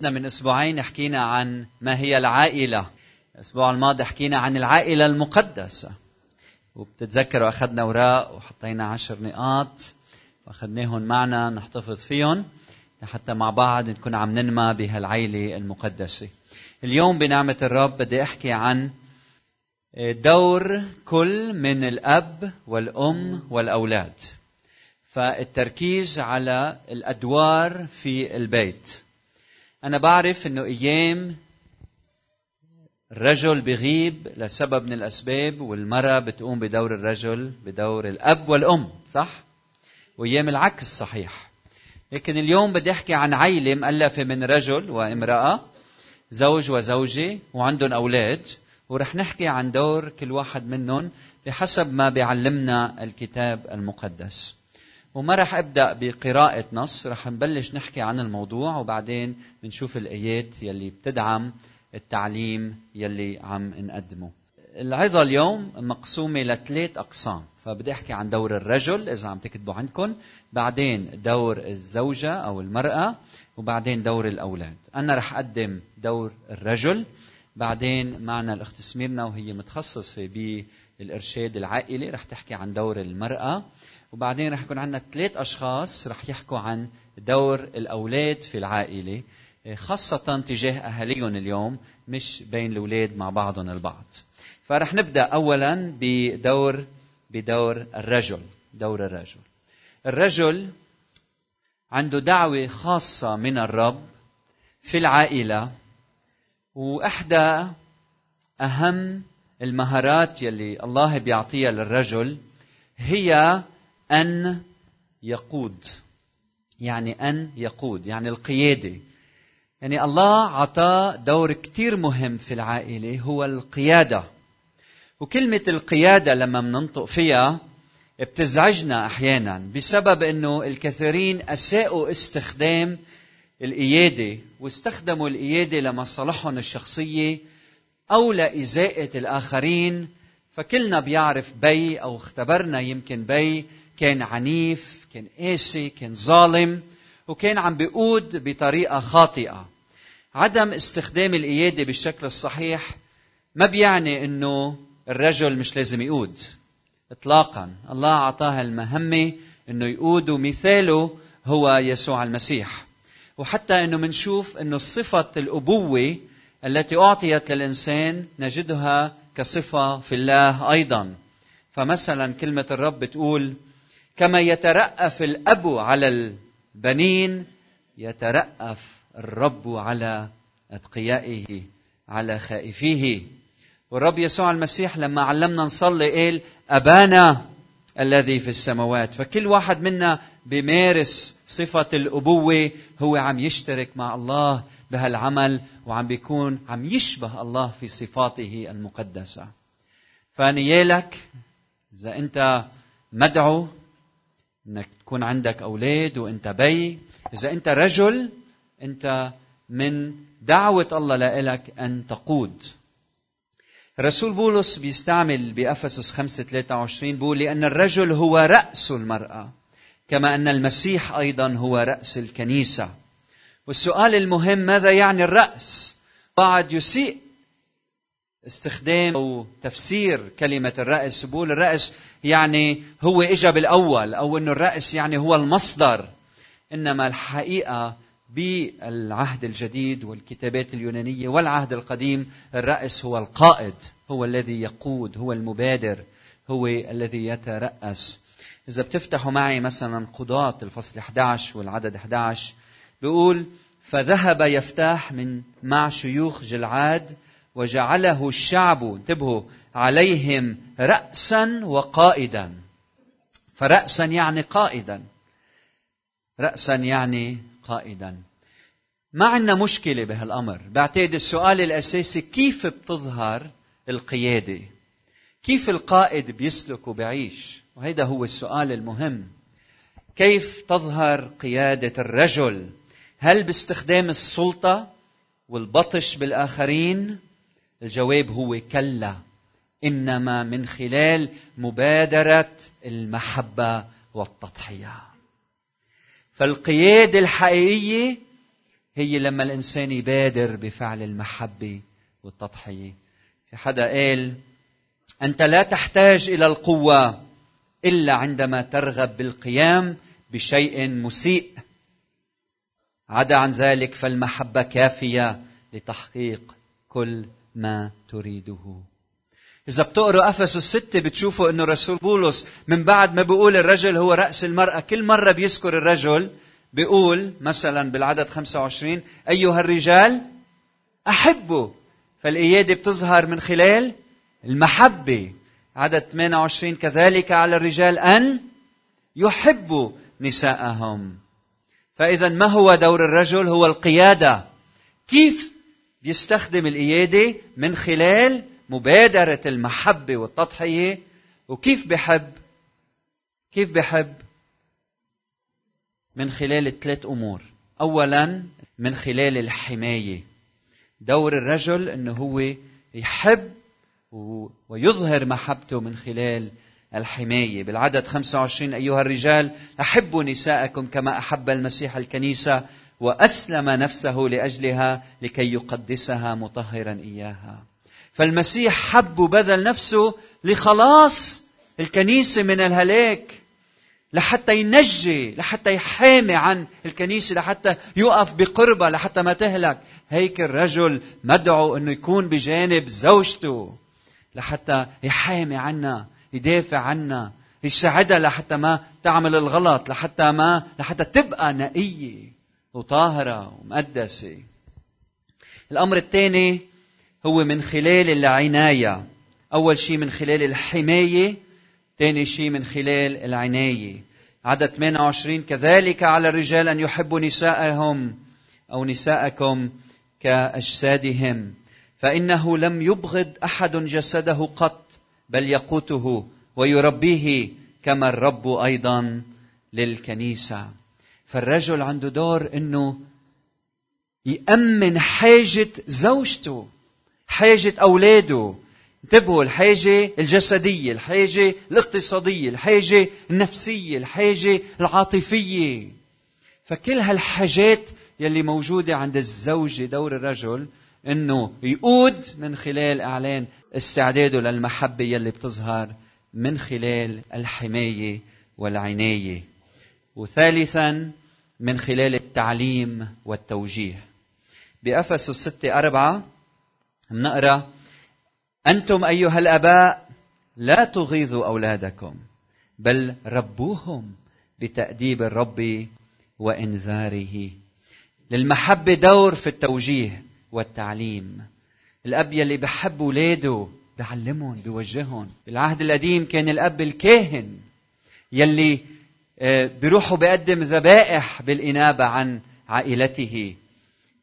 من أسبوعين حكينا عن ما هي العائلة. الأسبوع الماضي حكينا عن العائلة المقدسة. وبتتذكروا أخذنا اوراق وحطينا عشر نقاط وأخذناهم معنا نحتفظ فيهم لحتى مع بعض نكون عم ننمى بهالعائله المقدسة. اليوم بنعمة الرب بدي أحكي عن دور كل من الأب والأم والأولاد. فالتركيز على الأدوار في البيت. أنا بعرف إنه أيام الرجل بغيب لسبب من الأسباب والمرأة بتقوم بدور الرجل بدور الأب والأم صح؟ وأيام العكس صحيح لكن اليوم بدي أحكي عن عيلة مؤلفة من رجل وامرأة زوج وزوجة وعندهم أولاد ورح نحكي عن دور كل واحد منهم بحسب ما بيعلمنا الكتاب المقدس وما رح أبدأ بقراءة نص رح نبلش نحكي عن الموضوع وبعدين بنشوف الآيات يلي بتدعم التعليم يلي عم نقدمه. العظة اليوم مقسومة لثلاث أقسام فبدي أحكي عن دور الرجل إذا عم تكتبوا عندكم بعدين دور الزوجة أو المرأة وبعدين دور الأولاد. أنا رح أقدم دور الرجل بعدين معنا الأخت سميرنا وهي متخصصة بالإرشاد العائلي رح تحكي عن دور المرأة. وبعدين رح يكون عندنا ثلاث أشخاص رح يحكوا عن دور الأولاد في العائلة خاصة تجاه أهاليهم اليوم مش بين الأولاد مع بعضهم البعض. فرح نبدأ أولا بدور بدور الرجل دور الرجل. الرجل عنده دعوة خاصة من الرب في العائلة وإحدى أهم المهارات يلي الله بيعطيها للرجل هي أن يقود. يعني أن يقود يعني القيادة. يعني الله عطاه دور كتير مهم في العائلة هو القيادة. وكلمة القيادة لما مننطق فيها بتزعجنا أحيانا بسبب أنه الكثيرين أساءوا استخدام القيادة واستخدموا القيادة لمصالحهم الشخصية أو لإزاءة الآخرين. فكلنا بيعرف بي أو اختبرنا يمكن بي كان عنيف كان قاسي كان ظالم وكان عم بيقود بطريقة خاطئة. عدم استخدام القيادة بالشكل الصحيح ما بيعني إنه الرجل مش لازم يقود. اطلاقا الله أعطاه المهمة إنه يقود ومثاله هو يسوع المسيح. وحتى إنه منشوف إنه صفة الأبوة التي أعطيت للإنسان نجدها كصفة في الله أيضا. فمثلا كلمة الرب بتقول كما يترأف الأب على البنين يترأف الرب على أتقيائه على خائفيه. والرب يسوع المسيح لما علمنا نصلي قال أبانا الذي في السماوات. فكل واحد منا بيمارس صفة الأبوة هو عم يشترك مع الله بهالعمل وعم بيكون عم يشبه الله في صفاته المقدسة. فنيالك إذا أنت مدعو إنك تكون عندك أولاد وإنت بي. إذا إنت رجل إنت من دعوة الله لك أن تقود. الرسول بولس بيستعمل بأفسس 5 23 بيقول لأن الرجل هو رأس المرأة كما أن المسيح أيضا هو رأس الكنيسة. والسؤال المهم ماذا يعني الرأس؟ بعد يسيء استخدام أو تفسير كلمة الرأس بقول الرأس يعني هو اجى بالأول أو إنه الرأس يعني هو المصدر. إنما الحقيقة بالعهد الجديد والكتابات اليونانية والعهد القديم الرأس هو القائد هو الذي يقود هو المبادر هو الذي يترأس. إذا بتفتحوا معي مثلا قضاة الفصل 11 والعدد 11 بيقول فذهب يفتاح من مع شيوخ جلعاد وجعله الشعب انتبهوا عليهم رأسا وقائدا. فرأسا يعني قائدا. رأسا يعني قائدا. ما عندنا مشكلة بهالأمر. بعتقد السؤال الأساسي كيف بتظهر القيادة؟ كيف القائد بيسلك وبيعيش؟ وهذا هو السؤال المهم. كيف تظهر قيادة الرجل؟ هل باستخدام السلطة والبطش بالآخرين؟ الجواب هو كلا. إنما من خلال مبادرة المحبة والتضحية. فالقياده الحقيقيه هي لما الإنسان يبادر بفعل المحبة والتضحية. في حدا قال أنت لا تحتاج إلى القوة إلا عندما ترغب بالقيام بشيء مسيء. عدا عن ذلك فالمحبة كافية لتحقيق كل ما تريده. إذا بتقروا أفسس الستة بتشوفوا أنه رسول بولس من بعد ما بيقول الرجل هو رأس المرأة كل مرة بيذكر الرجل بيقول مثلا بالعدد 25 أيها الرجال أحبوا فالإيادة بتظهر من خلال المحبة. عدد 28 كذلك على الرجال أن يحبوا نساءهم. فإذا ما هو دور الرجل؟ هو القيادة. كيف بيستخدم القيادة من خلال مبادرة المحبة والتضحية. وكيف بحب؟ كيف بحب؟ من خلال ثلاث أمور. أولا من خلال الحماية. دور الرجل أنه هو يحب ويظهر محبته من خلال الحماية. بالعدد 25 أيها الرجال أحبوا نساءكم كما أحب المسيح الكنيسة. وأسلم نفسه لأجلها لكي يقدسها مطهرا إياها. فالمسيح حب وبذل نفسه لخلاص الكنيسة من الهلاك لحتى ينجي لحتى يحامي عن الكنيسة لحتى يقف بقربة لحتى ما تهلك. هيك الرجل مدعو إنه يكون بجانب زوجته لحتى يحامي عنا يدافع عنا يساعدها لحتى ما تعمل الغلط لحتى ما لحتى تبقى نقية. وطاهرة ومقدسة. الأمر الثاني هو من خلال العناية. أول شيء من خلال الحماية ثاني شيء من خلال العناية. عدد 28 كذلك على الرجال أن يحبوا نساءهم أو نساءكم كأجسادهم. فإنه لم يبغض أحد جسده قط بل يقوته ويربيه كما الرب أيضا للكنيسة. فالرجل عنده دور أنه يأمن حاجة زوجته حاجة أولاده. انتبهوا الحاجة الجسدية الحاجة الاقتصادية الحاجة النفسية الحاجة العاطفية. فكل هالحاجات يلي موجودة عند الزوجة دور الرجل إنه يقود من خلال إعلان استعداده للمحبة يلي بتظهر من خلال الحماية والعناية. وثالثا من خلال التعليم والتوجيه. بأفسس ستة أربعة بنقرا أنتم أيها الأباء لا تغيظوا أولادكم بل ربوهم بتأديب الرب وإنذاره. للمحبه دور في التوجيه والتعليم. الأب يلي بحب اولاده بيعلمهم بيوجههم بالعهد القديم كان الأب الكاهن يلي آه، بيروحوا بيقدم ذبائح بالإنابة عن عائلته.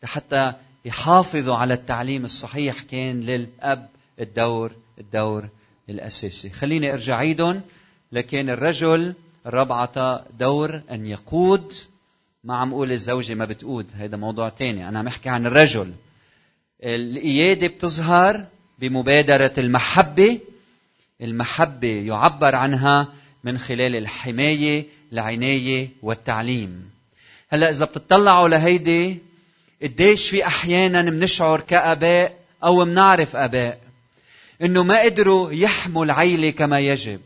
حتى يحافظوا على التعليم الصحيح كان للأب الدور الدور الأساسي. خليني أرجع عيدهم لكن الرجل الرب عطى دور أن يقود. ما عم أقول الزوجة ما بتقود هذا موضوع تاني. أنا عم أحكي عن الرجل. القيادة بتظهر بمبادرة المحبة. المحبة يعبر عنها من خلال الحماية العناية والتعليم. هلأ إذا بتطلعوا لهيدي قديش في أحيانا بنشعر كآباء أو بنعرف آباء؟ إنه ما قدروا يحموا العيلة كما يجب.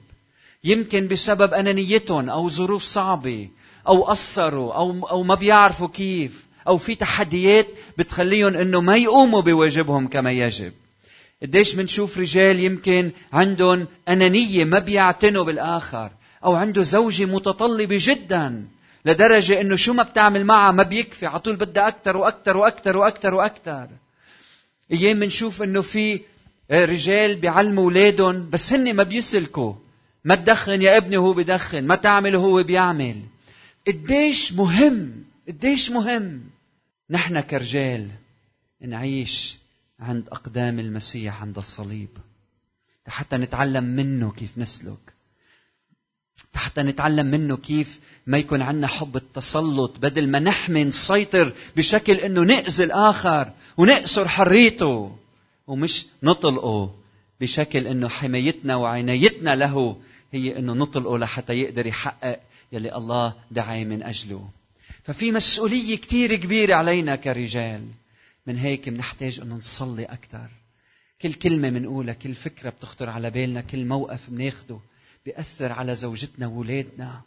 يمكن بسبب أنانيتهم أو ظروف صعبة أو قصروا أو أو ما بيعرفوا كيف أو في تحديات بتخليهم إنه ما يقوموا بواجبهم كما يجب. قديش بنشوف رجال يمكن عندهم أنانية ما بيعتنوا بالآخر أو عنده زوجة متطلبة جدا لدرجة إنه شو ما بتعمل معها ما بيكفي على طول بدها أكثر وأكثر وأكثر وأكثر وأكثر أيام بنشوف إنه في رجال بيعلموا أولادهم بس هن ما بيسلكوا. ما تدخن يا ابني وهو بدخن ما تعمل وهو بيعمل. قديش مهم قديش مهم نحن كرجال نعيش عند أقدام المسيح عند الصليب. حتى نتعلم منه كيف نسلك. حتى نتعلم منه كيف ما يكون عندنا حب التسلط بدل ما نحمي نسيطر بشكل إنه نأذي الآخر ونقصر حريته ومش نطلقه بشكل إنه حمايتنا وعنايتنا له هي إنه نطلقه لحتى يقدر يحقق يلي الله دعاه من أجله. ففي مسؤولية كتير كبيرة علينا كرجال. من هيك بنحتاج أنه نصلي أكثر كل كلمة منقولها كل فكرة بتخطر على بالنا كل موقف بناخده بيأثر على زوجتنا وولادنا.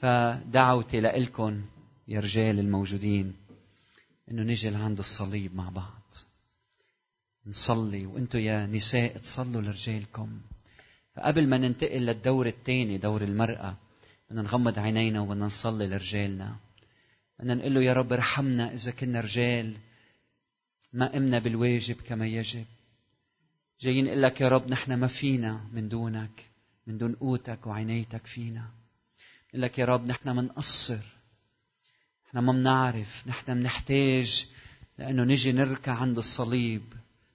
فدعوتي لإلكم يا رجال الموجودين إنه نجي لعند الصليب مع بعض. نصلي وأنتم يا نساء تصلوا لرجالكم. فقبل ما ننتقل للدور الثاني دور المرأة بدنا نغمض عينينا وبدنا نصلي لرجالنا. بدنا نقول له يا رب ارحمنا إذا كنا رجال ما قمنا بالواجب كما يجب. جايين نقول لك يا رب نحن ما فينا من دونك من دون قوتك وعنايتك فينا. نقول لك يا رب نحن منقصر نحن ما بنعرف نحن بنحتاج لأنه نجي نركع عند الصليب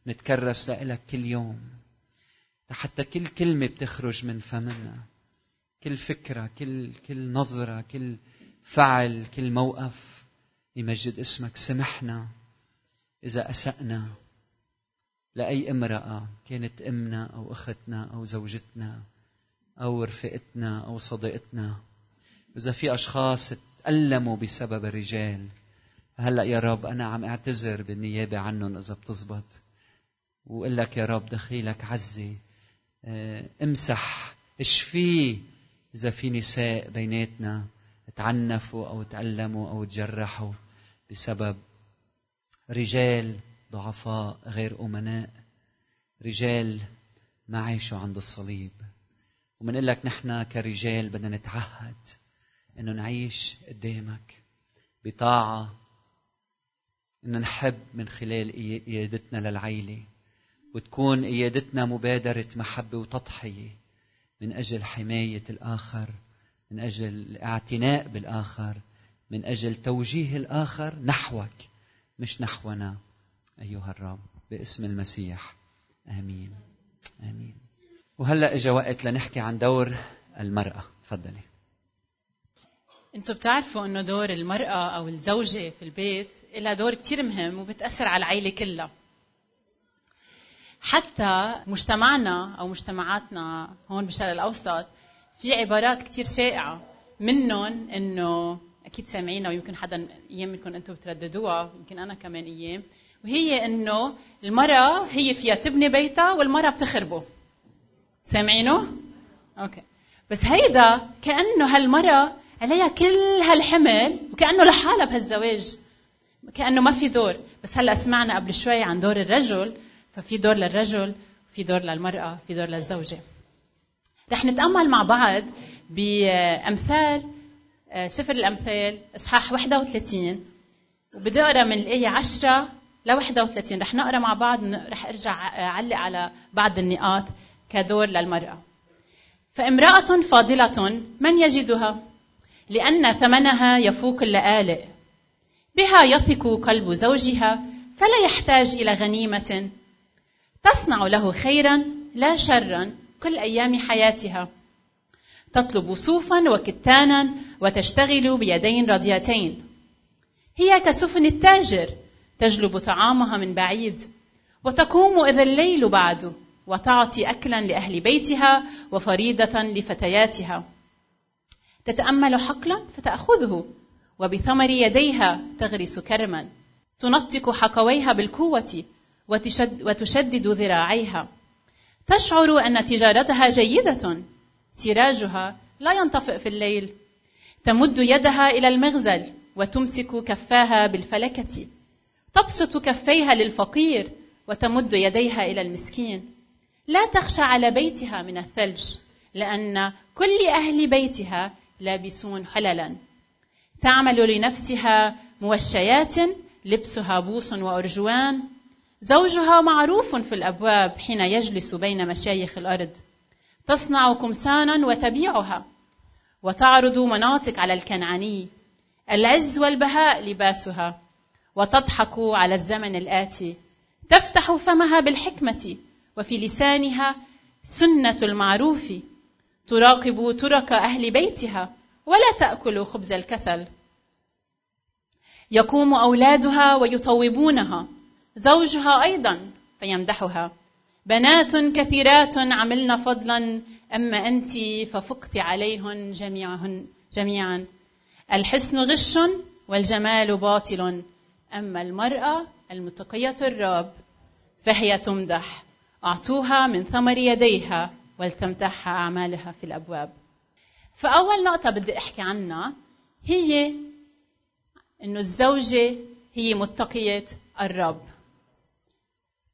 نتكرس لك كل يوم. حتى كل كلمة بتخرج من فمنا. كل فكرة كل كل نظرة كل فعل كل موقف يمجد اسمك. سمحنا. إذا أسأنا لأي امرأة كانت أمنا أو أختنا أو زوجتنا أو رفقتنا أو صديقتنا إذا في أشخاص تألموا بسبب الرجال هلأ يا رب أنا عم أعتذر بالنيابة عنهم إذا بتزبط. وأقول لك يا رب دخيلك عزي آه، امسح اشفيه إذا في نساء بيناتنا تعنفوا أو تألموا أو تجرحوا بسبب رجال ضعفاء غير أمناء رجال ما عاشوا عند الصليب. ومنقول لك نحن كرجال بدنا نتعهد إنه نعيش قدامك بطاعة إنه نحب من خلال قيادتنا للعيلة. وتكون قيادتنا مبادرة محبة وتضحية من أجل حماية الآخر من أجل الاعتناء بالآخر من أجل توجيه الآخر نحوك. مش نحونا أيها الرب باسم المسيح. آمين. آمين. وهلأ اجى وقت لنحكي عن دور المرأة. تفضلي. أنتم بتعرفوا إنه دور المرأة أو الزوجة في البيت لها دور كثير مهم وبتأثر على العائله كلها. حتى مجتمعنا أو مجتمعاتنا هون بالشرق الأوسط في عبارات كثير شائعة منهم إنه أكيد سامعينها ويمكن حدا أيام منكم أنتم بترددوها يمكن أنا كمان أيام. وهي إنه المرأة هي فيها تبني بيتها والمرأة بتخربه. سامعينه؟ أوكي. بس هيدا كأنه هالمرأة عليها كل هالحمل وكأنه لحالها بهالزواج. كأنه ما في دور. بس هلا سمعنا قبل شوي عن دور الرجل ففي دور للرجل في دور للمرأة في دور للزوجة. رح نتأمل مع بعض بأمثال سفر الأمثال إصحاح 31 وبدي أقرأ من الآية 10 ل 31 رح نقرأ مع بعض رح أرجع أعلق على بعض النقاط كدور للمرأة. فامرأة فاضلة من يجدها؟ لأن ثمنها يفوق اللآلئ. بها يثق قلب زوجها فلا يحتاج إلى غنيمة. تصنع له خيرا لا شرا كل أيام حياتها. تطلب صوفا وكتانا وتشتغل بيدين رضيتين. هي كسفن التاجر تجلب طعامها من بعيد وتقوم إذا الليل بعد وتعطي أكلا لأهل بيتها وفريدة لفتياتها. تتأمل حقلا فتأخذه وبثمر يديها تغرس كرما. تنطق حقويها بالقوة وتشد وتشدد ذراعيها. تشعر أن تجارتها جيدة سراجها لا ينطفئ في الليل. تمد يدها إلى المغزل وتمسك كفاها بالفلكة. تبسط كفيها للفقير وتمد يديها إلى المسكين. لا تخشى على بيتها من الثلج لأن كل أهل بيتها لابسون حللا. تعمل لنفسها موشيات لبسها بوص وأرجوان. زوجها معروف في الأبواب حين يجلس بين مشايخ الأرض. تصنع كمسانا وتبيعها. وتعرض مناطق على الكنعاني. العز والبهاء لباسها. وتضحك على الزمن الآتي. تفتح فمها بالحكمة. وفي لسانها سنة المعروف. تراقب ترك أهل بيتها. ولا تأكل خبز الكسل. يقوم أولادها ويطوبونها. زوجها أيضا فيمدحها. بنات كثيرات عملن فضلا أما أنت ففقت عليهن جميعهن جميعا. الحسن غش والجمال باطل أما المرأة المتقية الرب فهي تمدح. أعطوها من ثمر يديها ولتمتحها أعمالها في الأبواب. فأول نقطة بدي أحكي عنها هي إنه الزوجة هي متقية الرب.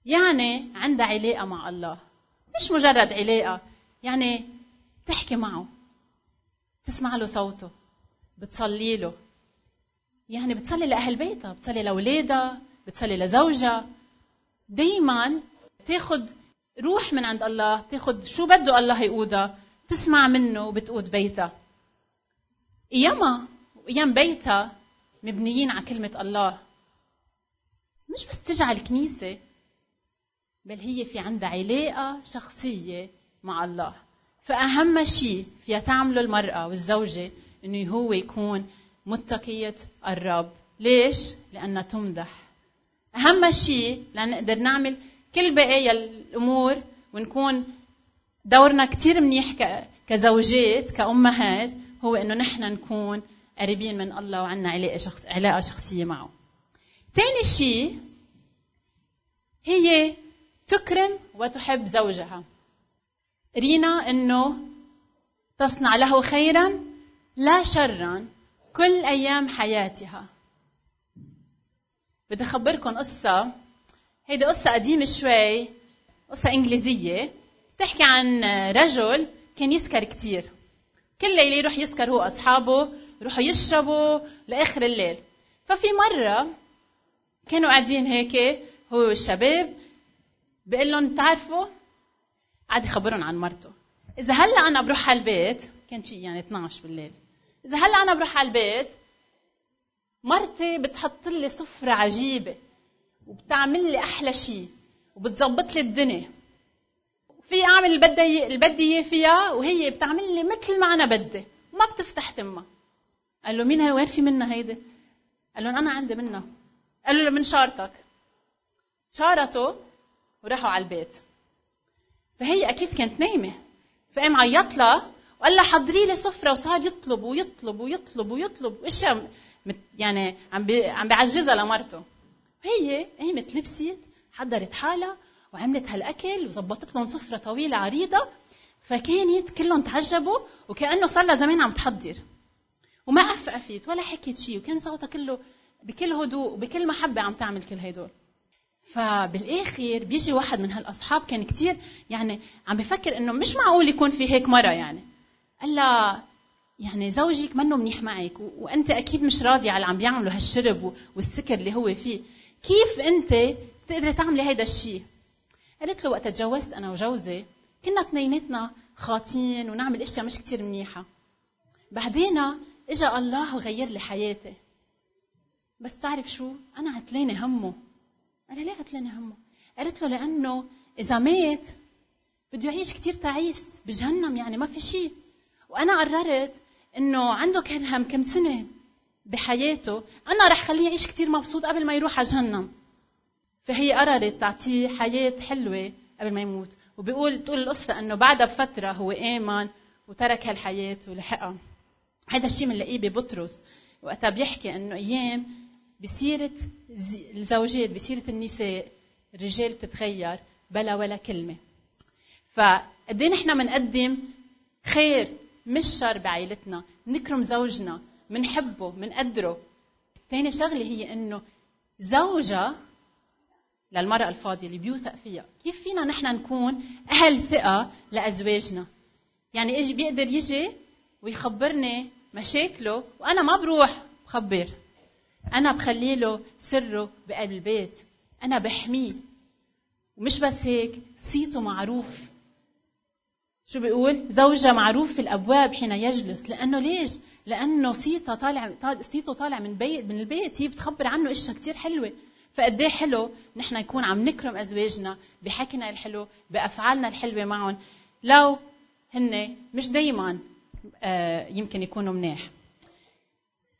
يعني عندها علاقة مع الله. مش مجرد علاقة يعني تحكي معه تسمع له صوته بتصلي له. يعني بتصلي لأهل بيتها بتصلي لأولادها بتصلي لزوجها دايما تاخد روح من عند الله تاخد شو بده الله يقودها تسمع منه وبتقود بيتها ايامها وايام بيتها مبنيين على كلمة الله. مش بس تجي على الكنيسة بل هي في عندها علاقة شخصية مع الله فأهم شيء فيها تعمله المرأة والزوجة إنه هو يكون متقية الرب ليش؟ لأنها تمدح أهم شيء لنقدر نعمل كل بقايا الأمور ونكون دورنا كتير منيح كزوجات كأمهات هو إنه نحن نكون قريبين من الله وعنا علاقة شخص علاقة شخصية معه. ثاني شيء هي تكرم وتحب زوجها. رينا إنه تصنع له خيرا لا شرا كل أيام حياتها. بدي أخبركم قصة هيدي قصة قديمة شوي قصة إنجليزية بتحكي عن رجل كان يسكر كتير كل ليلة يروح يسكر هو اصحابه يروحوا يشربوا لآخر الليل ففي مرة كانوا قاعدين هيك هو والشباب بيقول لهم بتعرفوا؟ قعد يخبرهم عن مرته. إذا هلأ أنا بروح على البيت كان شيء يعني 12 بالليل. إذا هلأ أنا بروح على البيت مرتي بتحط لي سفرة عجيبة وبتعمل لي أحلى شيء وبتظبط لي الدنيا. في أعمل اللي بدي اللي بدي فيها وهي بتعمل لي مثل ما أنا بدي ما بتفتح تمها قال له مين هي وين في منها هيدي؟ قال لهم أنا عندي منها. قال له من شارتك. شارته وراحوا على البيت. فهي أكيد كانت نايمة. فقام عيط لها وقال لها حضري لي سفرة وصار يطلب ويطلب ويطلب ويطلب واشياء يعني عم عم بيعجزها لمرته. هي قامت لبست حضرت حالها وعملت هالأكل وظبطت لهم سفرة طويلة عريضة. فكانت كلهم تعجبوا وكأنه صار لها زمان عم تحضر. وما عفقفت ولا حكيت شيء وكان صوتها كله بكل هدوء وبكل محبة عم تعمل كل هدول. فبالآخر بيجي واحد من هالأصحاب كان كتير يعني عم بفكر إنه مش معقول يكون في هيك مرة يعني. قال لها يعني زوجك منه منيح معك وأنت أكيد مش راضي على اللي عم بيعمله هالشرب والسكر اللي هو فيه. كيف أنت بتقدري تعملي هيدا الشيء قالت له وقت تجوزت أنا وجوزي كنا اثنيناتنا خاطين ونعمل أشياء مش كتير منيحة. بعدين اجى الله وغير لي حياتي. بس بتعرف شو؟ أنا عتلانه همه. قال ليه عتلانه همه؟ قالت له لأنه إذا مات بده يعيش كتير تعيس بجهنم يعني ما في شيء وأنا قررت إنه عنده كان هم كم سنة بحياته أنا رح خليه يعيش كثير مبسوط قبل ما يروح على جهنم. فهي قررت تعطيه حياة حلوة قبل ما يموت. وبيقول بتقول القصة إنه بعدها بفترة هو آمن وترك هالحياة ولحقها. هذا الشيء بنلاقيه ببطرس. وقتها بيحكي إنه أيام بسيرة الزوجات بسيرة النساء الرجال بتتغير بلا ولا كلمة. فقد إيه نحن بنقدم خير مش شر بعائلتنا؟ نكرم زوجنا منحبه منقدره. ثاني شغلة هي إنه زوجة للمرأة الفاضية اللي بيوثق فيها. كيف فينا نحن نكون أهل ثقة لأزواجنا؟ يعني إيش بيقدر يجي ويخبرني مشاكله وأنا ما بروح بخبر. أنا بخلي له سره بقلب البيت. أنا بحميه. ومش بس هيك صيته معروف. شو بيقول؟ زوجة معروف في الأبواب حين يجلس. لأنه ليش؟ لأنه صيته طالع صيته طالع من بيت من البيت. هي بتخبر عنه إشياء كثير حلوة. فقد حلو؟ نحن نكون عم نكرم أزواجنا بحكينا الحلو بأفعالنا الحلوة معهم. لو هن مش دايما آه يمكن يكونوا مناح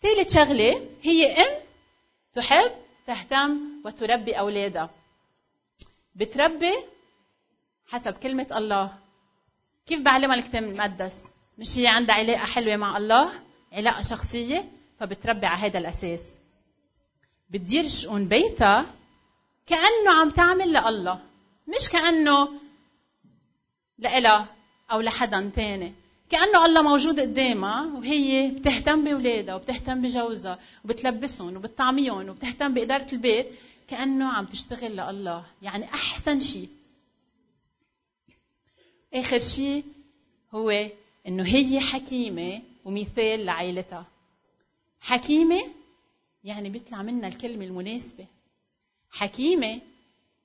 ثالث شغله هي أم تحب تهتم وتربي أولادها بتربي حسب كلمة الله كيف بعلمها الكتاب المقدس؟ مش هي عندها علاقة حلوة مع الله؟ علاقة شخصية؟ فبتربي على هذا الأساس بتدير شؤون بيتها كأنه عم تعمل لله مش كأنه لإلها أو لحدا تاني كأنه الله موجود قدامها وهي بتهتم بأولادها وبتهتم بجوزها وبتلبسهم وبتطعميهم وبتهتم بإدارة البيت كأنه عم تشتغل لله. يعني أحسن شيء آخر شيء هو إنه هي حكيمة ومثال لعائلتها. حكيمة يعني بيطلع منها الكلمة المناسبة. حكيمة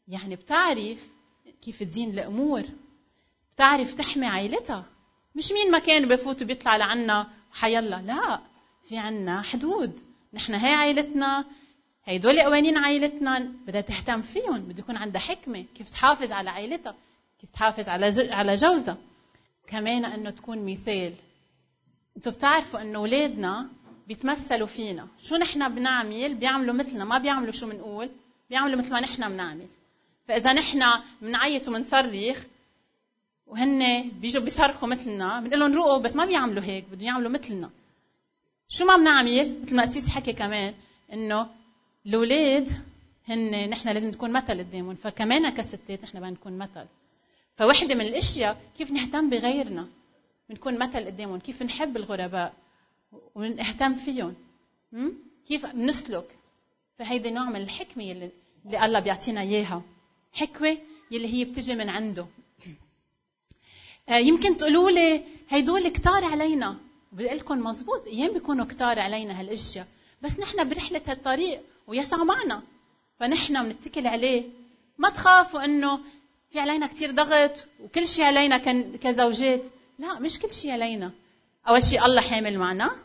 يعني بتعرف كيف تزين الأمور بتعرف تحمي عائلتها. مش مين ما كان بفوت وبيطلع لعنا حيلا لا في عنا حدود. نحن هي عائلتنا هيدول قوانين عائلتنا بدها تهتم فيهم بده يكون عندها حكمة. كيف تحافظ على عائلتها؟ كيف تحافظ على على جوزها؟ كمان إنه تكون مثال. أنتم بتعرفوا إنه أولادنا بيتمثلوا فينا. شو نحن بنعمل؟ بيعملوا مثلنا ما بيعملوا شو بنقول بيعملوا مثل ما نحن بنعمل. فإذا نحن بنعيط وبنصرخ وهن بيجوا بيصرخوا مثلنا بنقول لهم روقوا بس ما بيعملوا هيك بدهم يعملوا مثلنا. شو ما بنعمل مثل ما قسيس حكي كمان إنه الأولاد هن نحن لازم نكون مثل قدامهم فكمان كستات نحن بدنا نكون مثل. فوحدة من الأشياء كيف نهتم بغيرنا؟ بنكون مثل قدامهم كيف نحب الغرباء؟ ونهتم فيهم. كيف بنسلك؟ فهيدي نوع من الحكمة اللي, اللي الله بيعطينا إياها. حكمة يلي هي بتجي من عنده. يمكن تقولوا لي هيدول كتار علينا. بدي لكم مزبوط أيام بيكونوا كتار علينا هالأشياء. بس نحن برحلة هالطريق ويسوع معنا. فنحن بنتكل عليه. ما تخافوا إنه في علينا كتير ضغط وكل شيء علينا كزوجات. لا مش كل شيء علينا. أول شيء الله حامل معنا.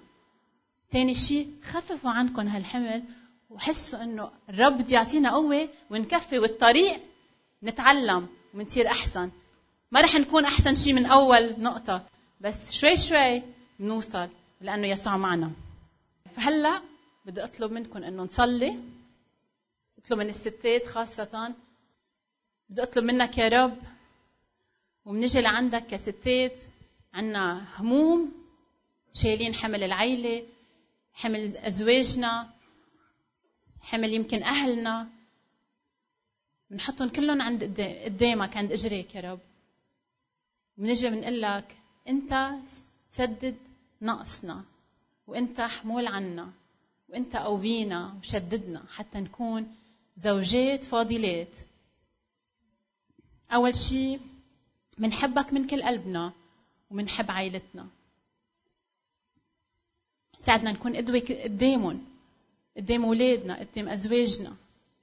ثاني شيء خففوا عنكم هالحمل وحسوا إنه الرب بده يعطينا قوة ونكفي والطريق نتعلم ونصير أحسن. ما رح نكون أحسن شيء من أول نقطة بس شوي شوي بنوصل لأنه يسوع معنا. فهلأ بدي أطلب منكم إنه نصلي. أطلب من الستات خاصة. بدي أطلب منك يا رب وبنجي لعندك كستات عنا هموم شايلين حمل العيلة حمل أزواجنا حمل يمكن أهلنا. بنحطهم كلهم عند قدامك عند إجريك يا رب. بنجي بنقول لك انت سدد نقصنا وانت حمول عنا وانت قوينا وشددنا حتى نكون زوجات فاضلات. أول شيء بنحبك من كل قلبنا وبنحب عائلتنا. ساعدنا نكون قدوة قدامهم قدام أولادنا قدام أزواجنا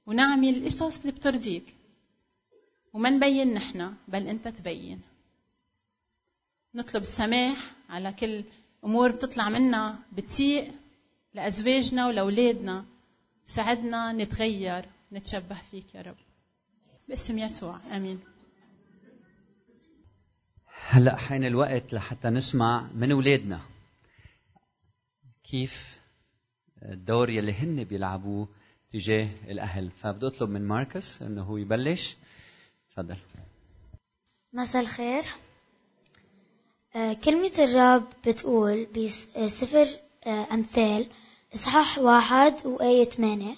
ونعمل القصص اللي بترضيك. وما نبين نحن بل أنت تبين. نطلب السماح على كل أمور بتطلع منا بتسيء لأزواجنا ولأولادنا. ساعدنا نتغير نتشبه فيك يا رب. باسم يسوع آمين. هلأ حين الوقت لحتى نسمع من أولادنا كيف الدور يلي هن بيلعبوه تجاه الأهل. فبدي أطلب من ماركس إنه هو يبلش. تفضل. مساء الخير. كلمة الرب بتقول بسفر آه، أمثال إصحاح واحد وآية ثمانية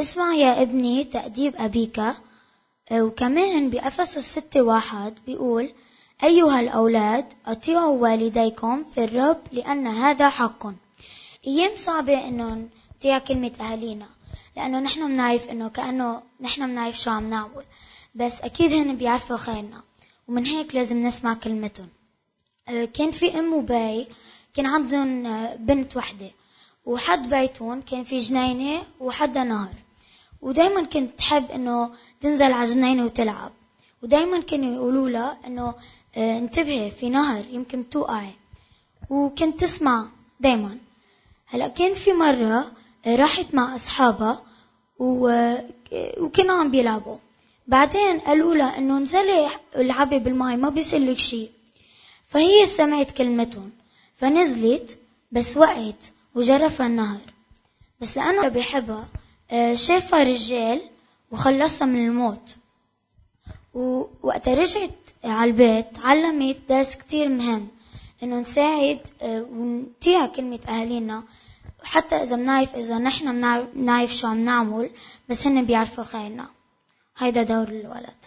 اسمع يا ابني تأديب أبيك. آه، وكمان بأفسس ستة واحد بيقول أيها الأولاد أطيعوا والديكم في الرب لأن هذا حق. أيام صعبة إنه نطيع كلمة أهالينا لأنه نحن بنعرف إنه كأنه نحن بنعرف شو عم نعمل. بس أكيد هن بيعرفوا خيرنا ومن هيك لازم نسمع كلمتهم. آه، كان في أم وبي كان عندهم آه، بنت وحدة. وحد بيتهم كان في جنينة وحدا نهر. ودايما كنت تحب إنه تنزل على جنينة وتلعب. ودايما كانوا يقولوا لها إنه آه، انتبهي في نهر يمكن توقعي وكنت تسمع دايما. هلأ كان في مرة آه، راحت مع أصحابها آه، وكانوا عم بيلعبوا. بعدين قالوا لها إنه انزلي العبي بالماء ما بيصير لك شيء. فهي سمعت كلمتهم فنزلت بس وقعت وجرفها النهر. بس لأنه بيحبها شافها رجال وخلصها من الموت. ووقت رجعت على البيت علمت درس كتير مهم إنه نساعد آه، ونطيع كلمة أهالينا. حتى إذا بنعرف إذا نحن بنعرف شو عم نعمل بس هن بيعرفوا خيرنا. هيدا دور الولد.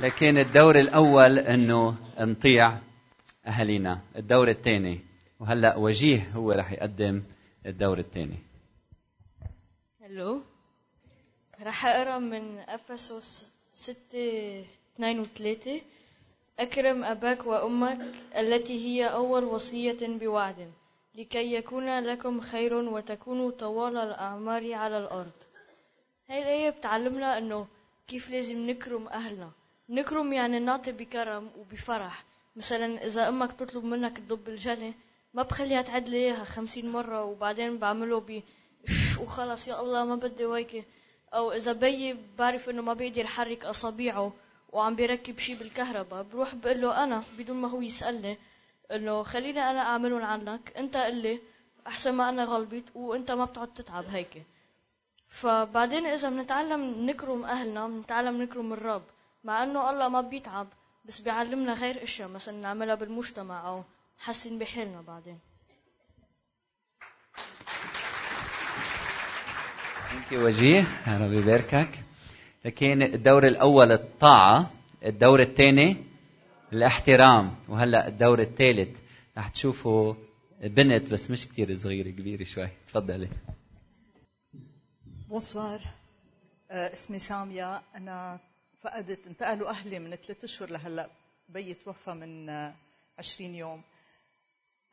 لكن الدور الأول أنه نطيع اهالينا الدور الثاني وهلأ وجيه هو رح يقدم الدور الثاني. هلو. رح أقرأ من إفسس 6 2 و 3 أكرم أباك وأمك التي هي أول وصية بوعد لكي يكون لكم خير وتكونوا طوال الأعمار على الأرض. هاي الآية بتعلمنا أنه كيف لازم نكرم أهلنا. نكرم يعني نعطي بكرم وبفرح. مثلا إذا أمك بتطلب منك تضب الجنة ما بخليها تعد لي إياها خمسين مرة وبعدين بعمله ب وخلص يا الله ما بدي ويكي. أو إذا بيي بعرف إنه ما بيقدر يحرك اصابيعه وعم بيركب شيء بالكهرباء بروح بقول له أنا بدون ما هو يسألني انه خليني أنا أعملهم عنك أنت قلي أحسن ما أنا غلبت وأنت ما بتقعد تتعب هيك فبعدين إذا بنتعلم نكرم أهلنا بنتعلم نكرم الرب. مع إنه الله ما بيتعب بس بيعلمنا غير إشياء مثلا نعملها بالمجتمع أو نحسن بحالنا بعدين. انت وجيه. ربي يباركك لكن الدور الأول الطاعة الدور الثاني الاحترام وهلأ الدور الثالث. رح تشوفوا بنت بس مش كثير صغيرة كبيرة شوي. تفضلي. بونسوار آه، اسمي سامية. أنا فقدت انتقلوا أهلي من ثلاثة أشهر لهلأ. بيي توفى من آه، عشرين يوم.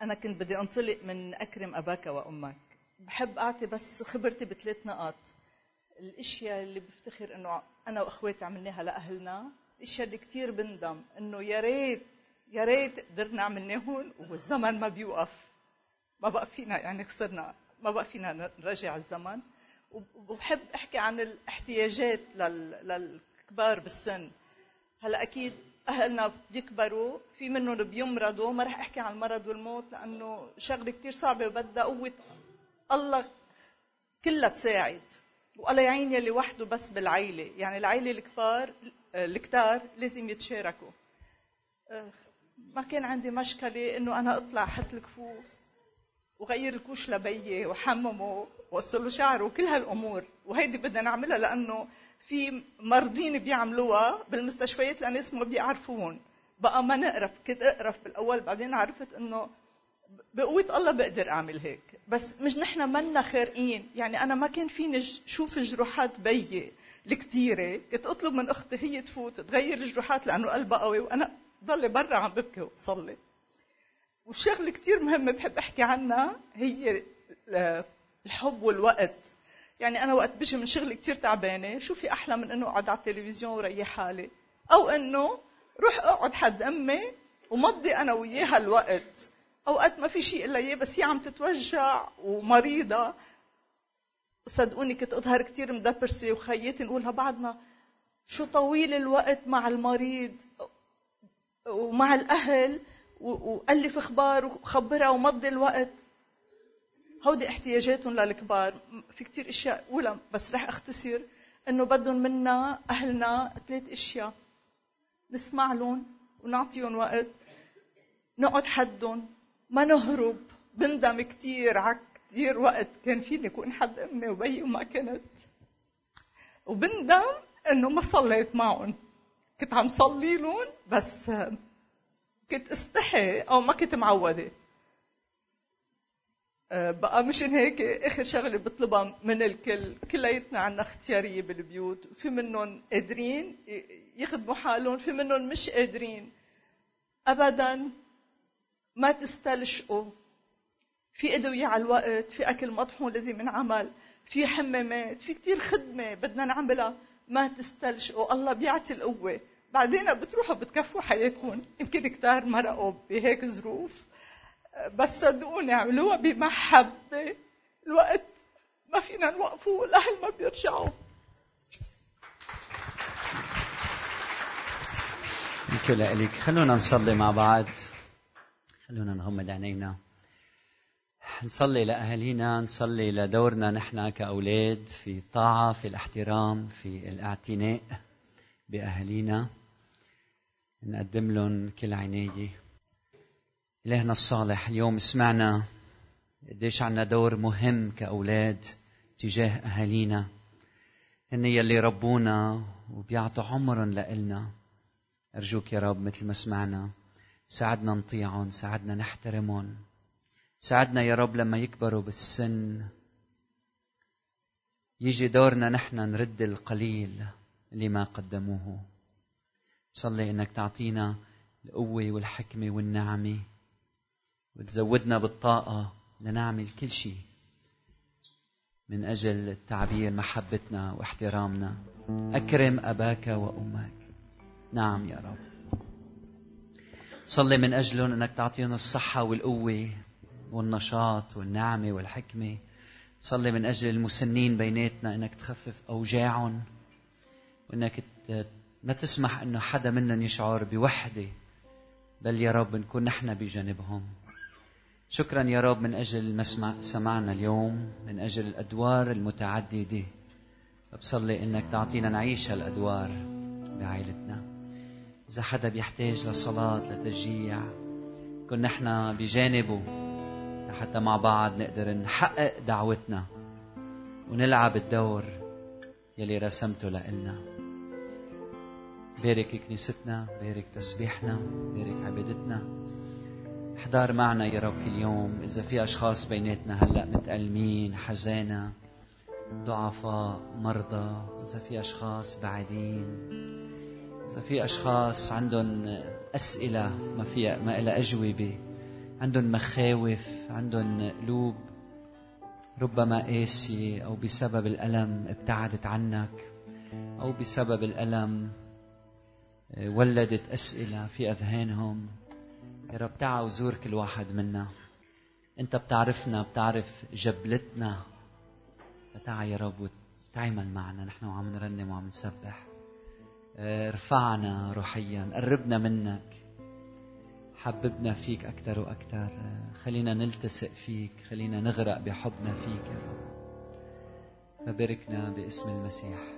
أنا كنت بدي أنطلق من أكرم أباك وأمك. بحب أعطي بس خبرتي بثلاث نقاط. الأشياء اللي بفتخر إنه أنا وأخواتي عملناها لأهلنا. الأشياء اللي كثير بندم إنه يا ريت يا ريت قدرنا عملناهم والزمن ما بيوقف. ما بقى فينا يعني خسرنا. ما بقى فينا نرجع الزمن. وبحب أحكي عن الاحتياجات لل- للكبار بالسن. هلا أكيد أهلنا بيكبروا في منهم بيمرضوا. ما رح أحكي عن المرض والموت لأنه شغلة كثير صعبة وبدها قوة الله كلها تساعد. والله يعين يلي وحده بس بالعيلة. يعني العيلة الكبار الكتار لازم يتشاركوا. ما كان عندي مشكلة إنه أنا أطلع أحط الكفوف وغير الكوش لبيي وحممه ووصل له شعره وكل هالأمور. وهيدي بدنا نعملها لأنه في مرضين بيعملوها بالمستشفيات لناس ما بيعرفون. بقى ما نقرف كنت اقرف بالأول بعدين عرفت إنه بقوة الله بقدر أعمل هيك. بس مش نحن منا خارقين. يعني أنا ما كان فيني شوف جروحات بيي الكتيرة. كنت أطلب من أختي هي تفوت تغير الجروحات لأنه قلبها قوي وأنا ضل برا عم ببكي وبصلي والشغلة كتير مهمة بحب أحكي عنها هي ال- الحب والوقت. يعني أنا وقت بجي من شغلي كتير تعبانة شو في أحلى من إنه أقعد على التلفزيون وريح حالي؟ أو إنه روح أقعد حد أمي ومضي أنا وياها الوقت أوقات ما في شيء إلا إياه بس هي عم تتوجع ومريضة. وصدقوني كنت أظهر كتير مدبرسة وخياتي نقولها بعدنا شو طويل الوقت مع المريض ومع الأهل وألف أخبار وخبرها ومضي الوقت. هودي احتياجاتهم للكبار. في كتير أشياء اولى بس رح أختصر إنه بدهم منا أهلنا ثلاث أشياء. نسمع لهم ونعطيهم وقت. نقعد حدهم. ما نهرب. بندم كتير على كتير وقت. كان فيني اكون حد أمي وبيي وما كنت. وبندم إنه ما صليت معهم. كنت عم صلي لهم بس كنت استحي أو ما كنت معودة. بقى مشان هيك آخر شغلة بطلبها من الكل. كلياتنا عنا اختيارية بالبيوت. في منهم قادرين يخدموا حالهم في منهم مش قادرين. ابدا ما تستلشقوا. في أدوية على الوقت في أكل مطحون لازم ينعمل في حمامات في كتير خدمة بدنا نعملها. ما تستلشقوا. الله بيعطي القوة. بعدين بتروحوا بتكفوا حياتكم. يمكن كتار مرقوا بهيك ظروف. بس صدقوني اعملوها بمحبه الوقت ما فينا نوقفه والأهل ما بيرجعوا. ثانك لك خلونا نصلي مع بعض. خلونا نغمض عينينا نصلي لأهالينا نصلي لدورنا نحن كأولاد في الطاعة في الاحترام في الاعتناء بأهالينا نقدم لهم كل عناية إلهنا الصالح اليوم سمعنا قديش عنا دور مهم كأولاد تجاه أهالينا. هن يلي ربونا وبيعطوا عمرهم لإلنا. أرجوك يا رب مثل ما سمعنا ساعدنا نطيعهم ساعدنا نحترمهم. ساعدنا يا رب لما يكبروا بالسن يجي دورنا نحن نرد القليل اللي ما قدموه. صلي إنك تعطينا القوة والحكمة والنعمة. وتزودنا بالطاقة لنعمل كل شيء من أجل تعبير محبتنا واحترامنا. أكرم أباك وأمك. نعم يا رب. صلي من أجلهم إنك تعطيهم الصحة والقوة والنشاط والنعمة والحكمة. صلي من أجل المسنين بيناتنا إنك تخفف أوجاعهم وإنك ما تسمح إنه حدا منهم يشعر بوحدة. بل يا رب نكون نحن بجانبهم. شكرا يا رب من أجل ما سمعنا اليوم من أجل الأدوار المتعددة. بصلي إنك تعطينا نعيش هالأدوار بعائلتنا. إذا حدا بيحتاج لصلاة لتشجيع كن نحن بجانبه لحتى مع بعض نقدر نحقق دعوتنا ونلعب الدور يلي رسمته لإلنا. بارك كنيستنا بارك تسبيحنا بارك عبادتنا. احضر معنا يا رب كل يوم. إذا في أشخاص بيناتنا هلأ متألمين حزانة ضعفاء مرضى إذا في أشخاص بعيدين إذا في أشخاص عندهم أسئلة ما فيها ما إلها أجوبة عندهم مخاوف عندهم قلوب ربما قاسية أو بسبب الألم ابتعدت عنك أو بسبب الألم آه، ولدت أسئلة في أذهانهم. يا رب تعا وزور كل واحد منا. أنت بتعرفنا بتعرف جبلتنا. فتعا يا رب وتعمل معنا. نحن وعم نرنم وعم نسبح. ارفعنا روحيا قربنا منك. حببنا فيك أكثر وأكثر. خلينا نلتصق فيك خلينا نغرق بحبنا فيك يا رب. فباركنا باسم المسيح.